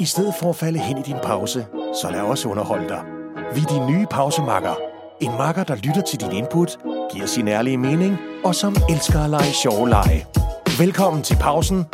I stedet for at falde hen i din pause, så lad os underholde dig. Vi er din nye pausemakker. En makker, der lytter til din input, giver sin ærlige mening og som elsker at lege sjove lege. Velkommen til pausen,